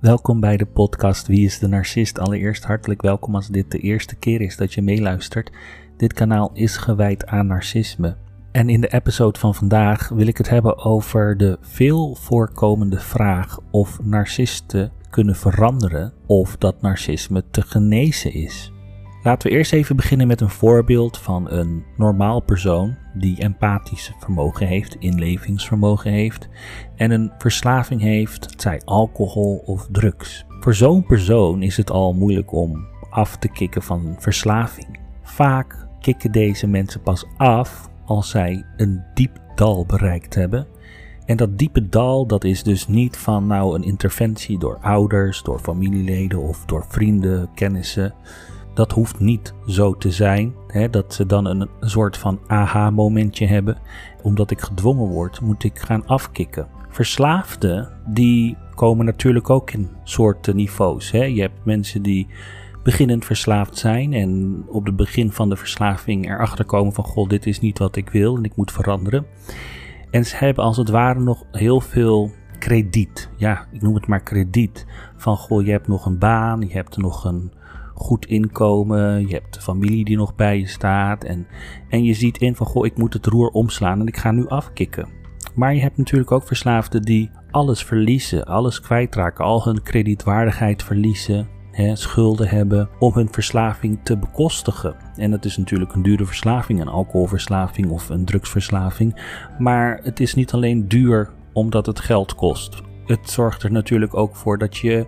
Welkom bij de podcast Wie is de Narcist? Allereerst hartelijk welkom als dit de eerste keer is dat je meeluistert. Dit kanaal is gewijd aan narcisme. En in de episode van vandaag wil ik het hebben over de veel voorkomende vraag of narcisten kunnen veranderen of dat narcisme te genezen is. Laten we eerst even beginnen met een voorbeeld van een normaal persoon die empathisch vermogen heeft, inlevingsvermogen heeft en een verslaving heeft, zij alcohol of drugs. Voor zo'n persoon is het al moeilijk om af te kicken van verslaving. Vaak kicken deze mensen pas af als zij een diep dal bereikt hebben. En dat diepe dal, dat is dus niet van nou een interventie door ouders, door familieleden of door vrienden, kennissen. Dat hoeft niet zo te zijn, hè, dat ze dan een, soort van aha-momentje hebben. Omdat ik gedwongen word, moet ik gaan afkicken. Verslaafden, die komen natuurlijk ook in soorten niveaus. Hè. Je hebt mensen die beginnend verslaafd zijn en op het begin van de verslaving erachter komen van goh, dit is niet wat ik wil en ik moet veranderen. En ze hebben als het ware nog heel veel krediet. Ja, ik noem het maar krediet. Van goh, je hebt nog een baan, je hebt nog een goed inkomen, je hebt de familie die nog bij je staat. En, en je ziet in van goh, ik moet het roer omslaan en ik ga nu afkicken. Maar je hebt natuurlijk ook verslaafden die alles verliezen, alles kwijtraken, al hun kredietwaardigheid verliezen, hè, schulden hebben om hun verslaving te bekostigen. En dat is natuurlijk een dure verslaving, een alcoholverslaving of een drugsverslaving. Maar het is niet alleen duur omdat het geld kost. Het zorgt er natuurlijk ook voor dat je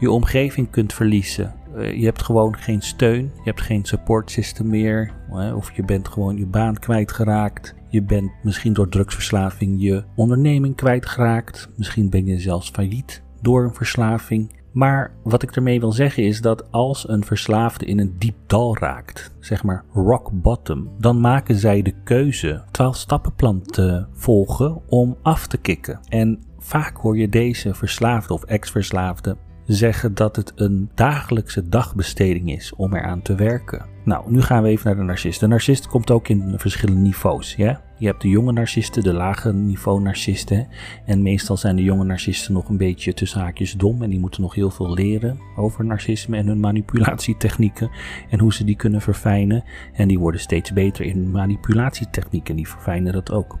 je omgeving kunt verliezen. Eh, je hebt gewoon geen steun, je hebt geen support system meer, of je bent gewoon je baan kwijtgeraakt. Je bent misschien door drugsverslaving je onderneming kwijtgeraakt. Misschien ben je zelfs failliet door een verslaving. Maar wat ik ermee wil zeggen is dat als een verslaafde in een diep dal raakt, zeg maar rock bottom, dan maken zij de keuze 12 stappenplan te volgen om af te kicken. En vaak hoor je deze verslaafde of ex-verslaafde zeggen dat het een dagelijkse dagbesteding is om eraan te werken. Nou, nu gaan we even naar de narcist. De narcist komt ook in verschillende niveaus. Ja? Je hebt de jonge narcisten, de lage niveau narcisten. En meestal zijn de jonge narcisten nog een beetje tussen haakjes dom. En die moeten nog heel veel leren over narcisme en hun manipulatietechnieken. En hoe ze die kunnen verfijnen. En die worden steeds beter in manipulatietechnieken. Die verfijnen dat ook.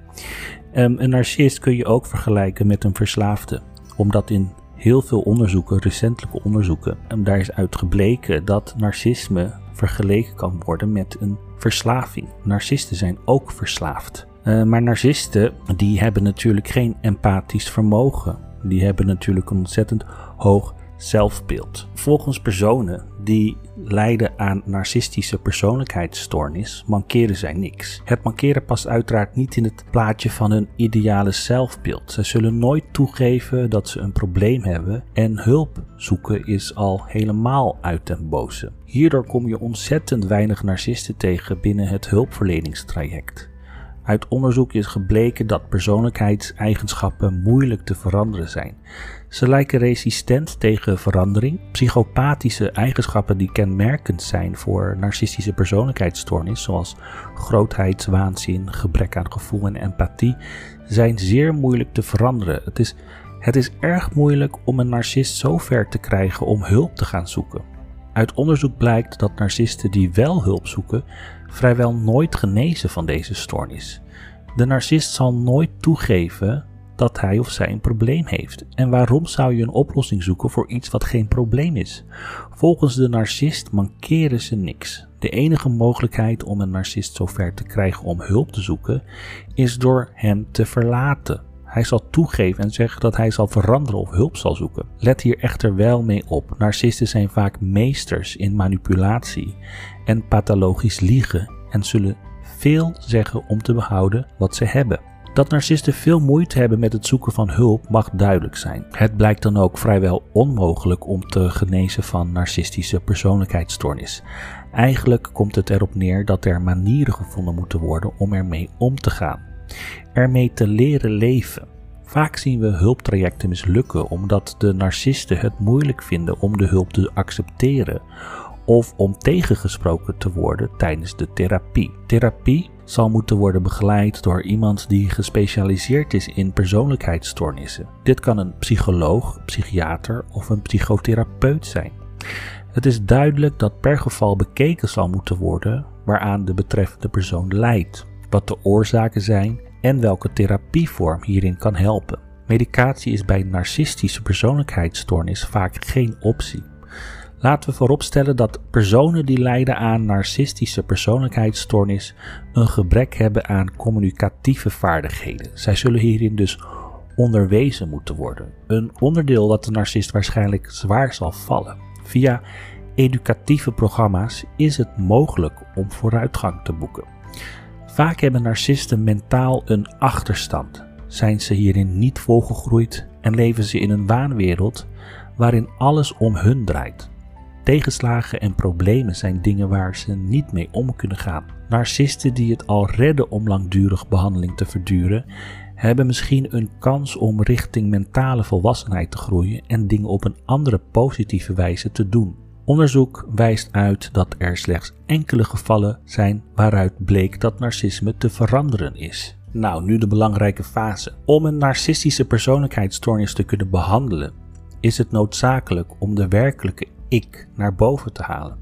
Um, een narcist kun je ook vergelijken met een verslaafde. Omdat in heel veel onderzoeken, recentelijke onderzoeken, en daar is uit gebleken dat narcisme vergeleken kan worden met een verslaving. Narcisten zijn ook verslaafd. Uh, maar narcisten die hebben natuurlijk geen empathisch vermogen. Die hebben natuurlijk een ontzettend hoog zelfbeeld. Volgens personen die lijden aan narcistische persoonlijkheidsstoornis, mankeren zij niks. Het mankeren past uiteraard niet in het plaatje van hun ideale zelfbeeld. Ze zullen nooit toegeven dat ze een probleem hebben en hulp zoeken is al helemaal uit den boze. Hierdoor kom je ontzettend weinig narcisten tegen binnen het hulpverleningstraject. Uit onderzoek is gebleken dat persoonlijkheidseigenschappen moeilijk te veranderen zijn. Ze lijken resistent tegen verandering. Psychopathische eigenschappen die kenmerkend zijn voor narcistische persoonlijkheidsstoornis, zoals grootheidswaanzin, gebrek aan gevoel en empathie, zijn zeer moeilijk te veranderen. Het is, het is erg moeilijk om een narcist zo ver te krijgen om hulp te gaan zoeken. Uit onderzoek blijkt dat narcisten die wel hulp zoeken, vrijwel nooit genezen van deze stoornis. De narcist zal nooit toegeven dat hij of zij een probleem heeft. En waarom zou je een oplossing zoeken voor iets wat geen probleem is? Volgens de narcist mankeren ze niks. De enige mogelijkheid om een narcist zover te krijgen om hulp te zoeken is door hem te verlaten. Hij zal toegeven en zeggen dat hij zal veranderen of hulp zal zoeken. Let hier echter wel mee op. Narcisten zijn vaak meesters in manipulatie en pathologisch liegen en zullen veel zeggen om te behouden wat ze hebben. Dat narcisten veel moeite hebben met het zoeken van hulp mag duidelijk zijn. Het blijkt dan ook vrijwel onmogelijk om te genezen van narcistische persoonlijkheidsstoornis. Eigenlijk komt het erop neer dat er manieren gevonden moeten worden om ermee om te gaan. Ermee te leren leven. Vaak zien we hulptrajecten mislukken omdat de narcisten het moeilijk vinden om de hulp te accepteren of om tegengesproken te worden tijdens de therapie. Therapie zal moeten worden begeleid door iemand die gespecialiseerd is in persoonlijkheidsstoornissen. Dit kan een psycholoog, psychiater of een psychotherapeut zijn. Het is duidelijk dat per geval bekeken zal moeten worden waaraan de betreffende persoon lijdt, wat de oorzaken zijn en welke therapievorm hierin kan helpen. Medicatie is bij narcistische persoonlijkheidsstoornis vaak geen optie. Laten we vooropstellen dat personen die lijden aan narcistische persoonlijkheidsstoornis een gebrek hebben aan communicatieve vaardigheden. Zij zullen hierin dus onderwezen moeten worden. Een onderdeel dat de narcist waarschijnlijk zwaar zal vallen. Via educatieve programma's is het mogelijk om vooruitgang te boeken. Vaak hebben narcisten mentaal een achterstand. Zijn ze hierin niet volgegroeid en leven ze in een waanwereld waarin alles om hun draait. Tegenslagen en problemen zijn dingen waar ze niet mee om kunnen gaan. Narcisten die het al redden om langdurig behandeling te verduren, hebben misschien een kans om richting mentale volwassenheid te groeien en dingen op een andere positieve wijze te doen. Onderzoek wijst uit dat er slechts enkele gevallen zijn waaruit bleek dat narcisme te veranderen is. Nou, nu de belangrijke fase. Om een narcistische persoonlijkheidsstoornis te kunnen behandelen, is het noodzakelijk om de werkelijke ik naar boven te halen.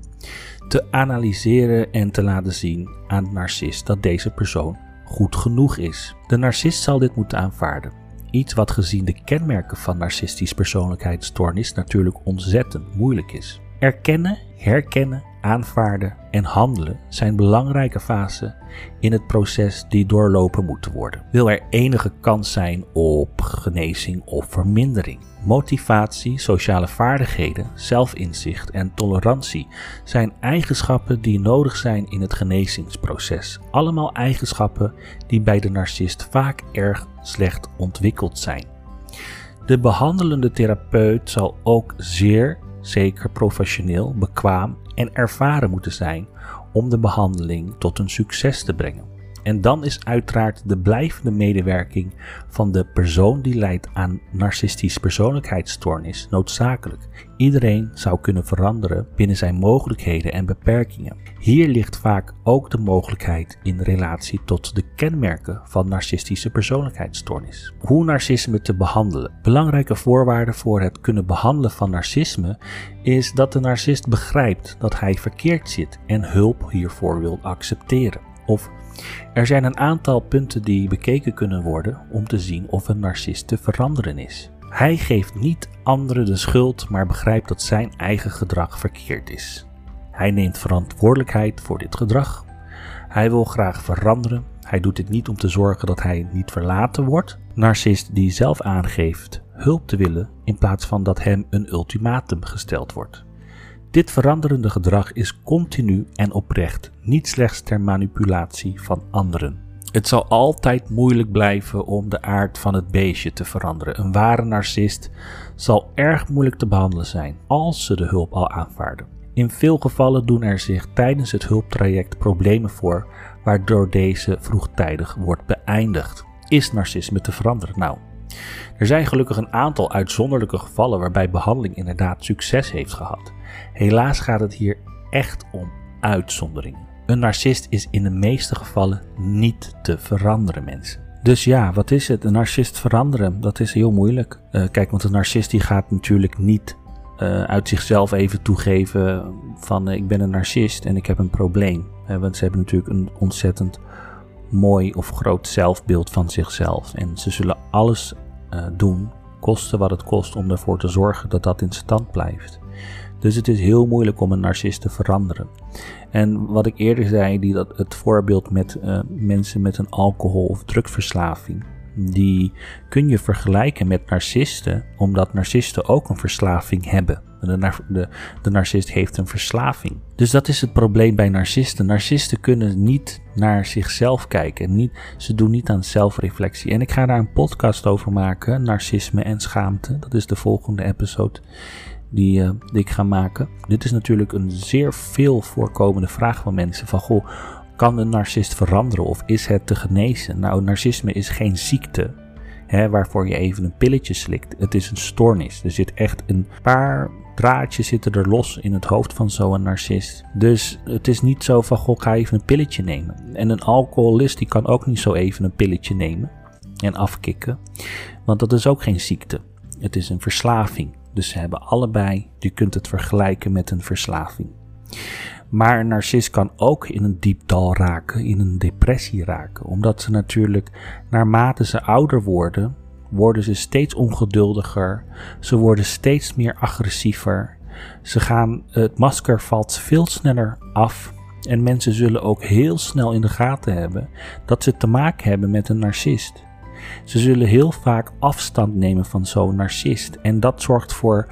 Te analyseren en te laten zien aan de narcist dat deze persoon goed genoeg is. De narcist zal dit moeten aanvaarden. Iets wat gezien de kenmerken van narcistisch persoonlijkheidsstoornis natuurlijk ontzettend moeilijk is. Erkennen, herkennen, aanvaarden en handelen zijn belangrijke fasen in het proces die doorlopen moeten worden. Wil er enige kans zijn op genezing of vermindering? Motivatie, sociale vaardigheden, zelfinzicht en tolerantie zijn eigenschappen die nodig zijn in het genezingsproces. Allemaal eigenschappen die bij de narcist vaak erg slecht ontwikkeld zijn. De behandelende therapeut zal ook zeer zeker professioneel, bekwaam en ervaren moeten zijn om de behandeling tot een succes te brengen. En dan is uiteraard de blijvende medewerking van de persoon die lijdt aan narcistisch persoonlijkheidsstoornis noodzakelijk. Iedereen zou kunnen veranderen binnen zijn mogelijkheden en beperkingen. Hier ligt vaak ook de mogelijkheid in relatie tot de kenmerken van narcistische persoonlijkheidsstoornis. Hoe narcisme te behandelen. Belangrijke voorwaarde voor het kunnen behandelen van narcisme is dat de narcist begrijpt dat hij verkeerd zit en hulp hiervoor wil accepteren. Of er zijn een aantal punten die bekeken kunnen worden om te zien of een narcist te veranderen is. Hij geeft niet anderen de schuld, maar begrijpt dat zijn eigen gedrag verkeerd is. Hij neemt verantwoordelijkheid voor dit gedrag. Hij wil graag veranderen. Hij doet dit niet om te zorgen dat hij niet verlaten wordt. Narcist die zelf aangeeft hulp te willen in plaats van dat hem een ultimatum gesteld wordt. Dit veranderende gedrag is continu en oprecht, niet slechts ter manipulatie van anderen. Het zal altijd moeilijk blijven om de aard van het beestje te veranderen. Een ware narcist zal erg moeilijk te behandelen zijn als ze de hulp al aanvaarden. In veel gevallen doen er zich tijdens het hulptraject problemen voor, waardoor deze vroegtijdig wordt beëindigd. Is narcisme te veranderen? Nou, er zijn gelukkig een aantal uitzonderlijke gevallen waarbij behandeling inderdaad succes heeft gehad. Helaas gaat het hier echt om uitzonderingen. Een narcist is in de meeste gevallen niet te veranderen, mensen. Dus ja, wat is het? Een narcist veranderen, dat is heel moeilijk. Uh, kijk, want een narcist die gaat natuurlijk niet uh, uit zichzelf even toegeven van uh, ik ben een narcist en ik heb een probleem. want ze hebben natuurlijk een ontzettend mooi of groot zelfbeeld van zichzelf. En ze zullen alles doen, koste wat het kost, om ervoor te zorgen dat dat in stand blijft. Dus het is heel moeilijk om een narcist te veranderen. En wat ik eerder zei, die, dat het voorbeeld met uh, mensen met een alcohol- of drugsverslaving. Die kun je vergelijken met narcisten, omdat narcisten ook een verslaving hebben. De, de, de narcist heeft een verslaving. Dus dat is het probleem bij narcisten. Narcisten kunnen niet naar zichzelf kijken. Niet, ze doen niet aan zelfreflectie. En ik ga daar een podcast over maken: narcisme en schaamte. Dat is de volgende episode die, uh, die ik ga maken. Dit is natuurlijk een zeer veel voorkomende vraag van mensen: van goh, kan een narcist veranderen of is het te genezen? Nou, narcisme is geen ziekte hè, waarvoor je even een pilletje slikt. Het is een stoornis. Er zit echt een paar draadjes zitten er los in het hoofd van zo'n narcist. Dus het is niet zo van, goh, ga even een pilletje nemen. En een alcoholist die kan ook niet zo even een pilletje nemen en afkicken. Want dat is ook geen ziekte. Het is een verslaving. Dus ze hebben allebei, je kunt het vergelijken met een verslaving. Maar een narcist kan ook in een diep dal raken, in een depressie raken. Omdat ze natuurlijk, naarmate ze ouder worden, worden ze steeds ongeduldiger. Ze worden steeds meer agressiever. Ze gaan, het masker valt veel sneller af. En mensen zullen ook heel snel in de gaten hebben dat ze te maken hebben met een narcist. Ze zullen heel vaak afstand nemen van zo'n narcist. En dat zorgt voor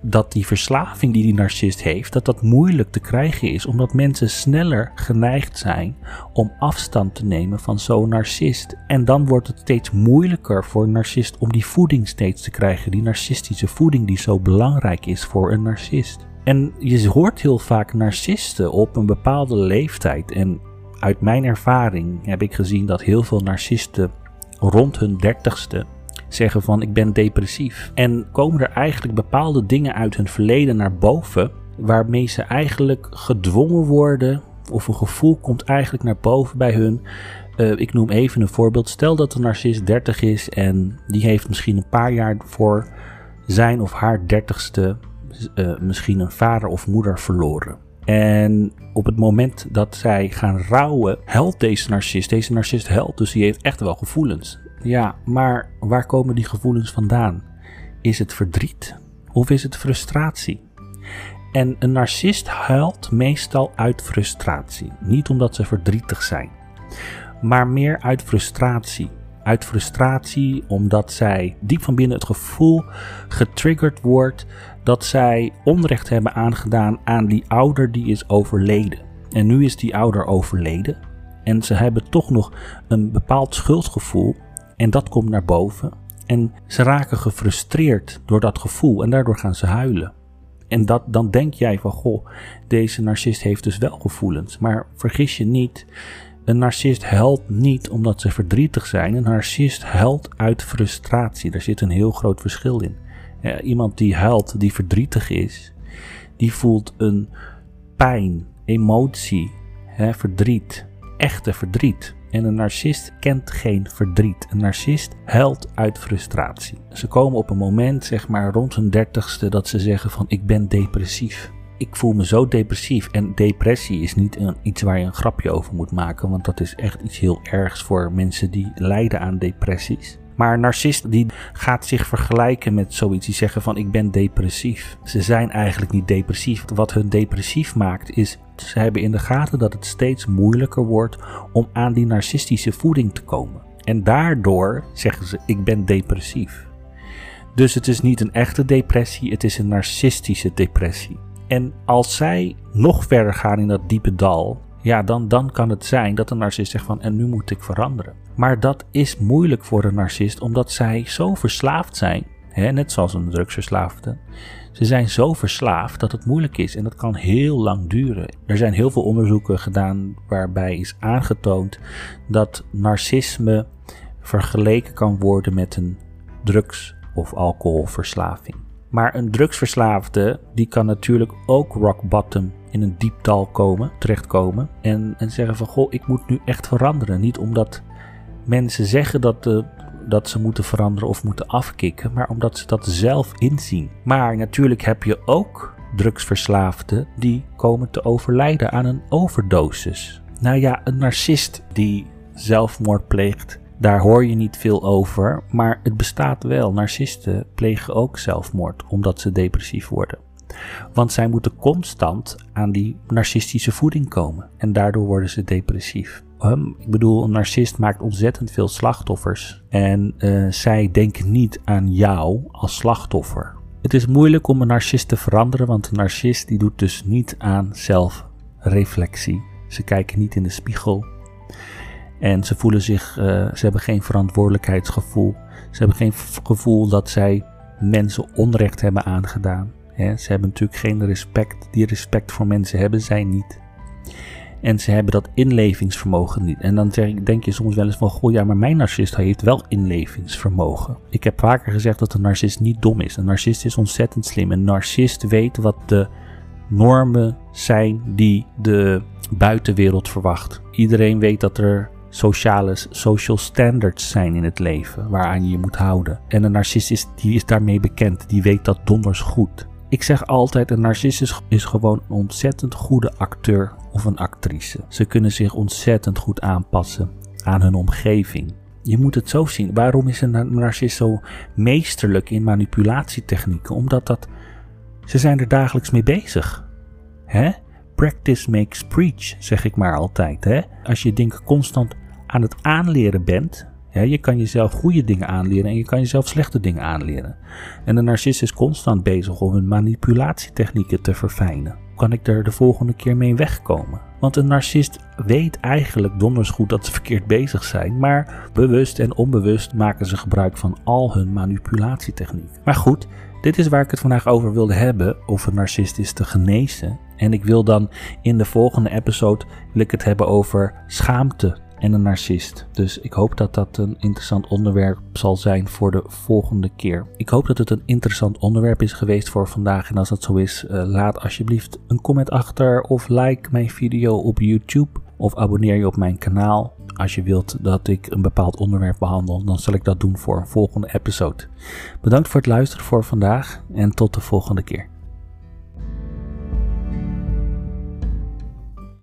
dat die verslaving die die narcist heeft, dat dat moeilijk te krijgen is, omdat mensen sneller geneigd zijn om afstand te nemen van zo'n narcist. En dan wordt het steeds moeilijker voor een narcist om die voeding steeds te krijgen, die narcistische voeding die zo belangrijk is voor een narcist. En je hoort heel vaak narcisten op een bepaalde leeftijd. En uit mijn ervaring heb ik gezien dat heel veel narcisten rond hun dertigste zeggen van ik ben depressief. En komen er eigenlijk bepaalde dingen uit hun verleden naar boven, waarmee ze eigenlijk gedwongen worden, of een gevoel komt eigenlijk naar boven bij hun. Uh, ik noem even een voorbeeld. Stel dat een narcist 30 is en die heeft misschien een paar jaar voor zijn of haar dertigste uh, misschien een vader of moeder verloren. En op het moment dat zij gaan rouwen, helpt deze narcist. Deze narcist helpt, dus die heeft echt wel gevoelens. Ja, maar waar komen die gevoelens vandaan? Is het verdriet of is het frustratie? En een narcist huilt meestal uit frustratie. Niet omdat ze verdrietig zijn, maar meer uit frustratie. Uit frustratie omdat zij diep van binnen het gevoel getriggerd wordt dat zij onrecht hebben aangedaan aan die ouder die is overleden. En nu is die ouder overleden en ze hebben toch nog een bepaald schuldgevoel en dat komt naar boven. En ze raken gefrustreerd door dat gevoel en daardoor gaan ze huilen. En dat, dan denk jij van, goh, deze narcist heeft dus wel gevoelens. Maar vergis je niet, een narcist huilt niet omdat ze verdrietig zijn. Een narcist huilt uit frustratie. Daar zit een heel groot verschil in. iemand die huilt, die verdrietig is, die voelt een pijn, emotie, hè, verdriet, echte verdriet. En een narcist kent geen verdriet. Een narcist huilt uit frustratie. Ze komen op een moment, zeg maar rond hun dertigste, dat ze zeggen van ik ben depressief. Ik voel me zo depressief. En depressie is niet een, iets waar je een grapje over moet maken, want dat is echt iets heel ergs voor mensen die lijden aan depressies. Maar een narcist die gaat zich vergelijken met zoiets. Die zeggen van ik ben depressief. Ze zijn eigenlijk niet depressief. Wat hun depressief maakt is ze hebben in de gaten dat het steeds moeilijker wordt om aan die narcistische voeding te komen. En daardoor zeggen ze ik ben depressief. Dus het is niet een echte depressie, het is een narcistische depressie. En als zij nog verder gaan in dat diepe dal, ja, dan, dan kan het zijn dat een narcist zegt van en nu moet ik veranderen. Maar dat is moeilijk voor een narcist omdat zij zo verslaafd zijn, hè, net zoals een drugsverslaafde. Ze zijn zo verslaafd dat het moeilijk is en dat kan heel lang duren. Er zijn heel veel onderzoeken gedaan waarbij is aangetoond dat narcisme vergeleken kan worden met een drugs- of alcoholverslaving. Maar een drugsverslaafde die kan natuurlijk ook rock bottom in een diep dal komen, terechtkomen en, en zeggen van goh, ik moet nu echt veranderen. Niet omdat mensen zeggen dat, de, dat ze moeten veranderen of moeten afkicken, maar omdat ze dat zelf inzien. Maar natuurlijk heb je ook drugsverslaafden die komen te overlijden aan een overdosis. Nou ja, een narcist die zelfmoord pleegt, daar hoor je niet veel over, maar het bestaat wel. Narcisten plegen ook zelfmoord omdat ze depressief worden. Want zij moeten constant aan die narcistische voeding komen en daardoor worden ze depressief. Um, ik bedoel, een narcist maakt ontzettend veel slachtoffers en uh, zij denken niet aan jou als slachtoffer. Het is moeilijk om een narcist te veranderen, want een narcist die doet dus niet aan zelfreflectie. Ze kijken niet in de spiegel en ze voelen zich, uh, ze hebben geen verantwoordelijkheidsgevoel. Ze hebben geen gevoel dat zij mensen onrecht hebben aangedaan. ze hebben natuurlijk geen respect. Die respect voor mensen hebben zij niet. En ze hebben dat inlevingsvermogen niet. En dan denk je soms wel eens van, goh ja, maar mijn narcist heeft wel inlevingsvermogen. Ik heb vaker gezegd dat een narcist niet dom is. Een narcist is ontzettend slim. Een narcist weet wat de normen zijn die de buitenwereld verwacht. Iedereen weet dat er sociale, social standards zijn in het leven waaraan je je moet houden. En een narcist is, die is daarmee bekend, die weet dat donders goed. Ik zeg altijd, een narcist is, is gewoon een ontzettend goede acteur of een actrice. Ze kunnen zich ontzettend goed aanpassen aan hun omgeving. Je moet het zo zien. Waarom is een narcist zo meesterlijk in manipulatietechnieken? Omdat dat, ze zijn er dagelijks mee bezig. Hè? Practice makes preach, zeg ik maar altijd. Hè? Als je dingen constant aan het aanleren bent, ja, je kan jezelf goede dingen aanleren en je kan jezelf slechte dingen aanleren. En de narcist is constant bezig om hun manipulatietechnieken te verfijnen. Kan ik er de volgende keer mee wegkomen? Want een narcist weet eigenlijk donders goed dat ze verkeerd bezig zijn, maar bewust en onbewust maken ze gebruik van al hun manipulatietechniek. Maar goed, dit is waar ik het vandaag over wilde hebben, of een narcist is te genezen. En ik wil dan in de volgende episode wil ik het hebben over schaamte en een narcist. Dus ik hoop dat dat een interessant onderwerp zal zijn voor de volgende keer. Ik hoop dat het een interessant onderwerp is geweest voor vandaag. En als dat zo is, uh, laat alsjeblieft een comment achter of like mijn video op YouTube of abonneer je op mijn kanaal. Als je wilt dat ik een bepaald onderwerp behandel, dan zal ik dat doen voor een volgende episode. Bedankt voor het luisteren voor vandaag en tot de volgende keer.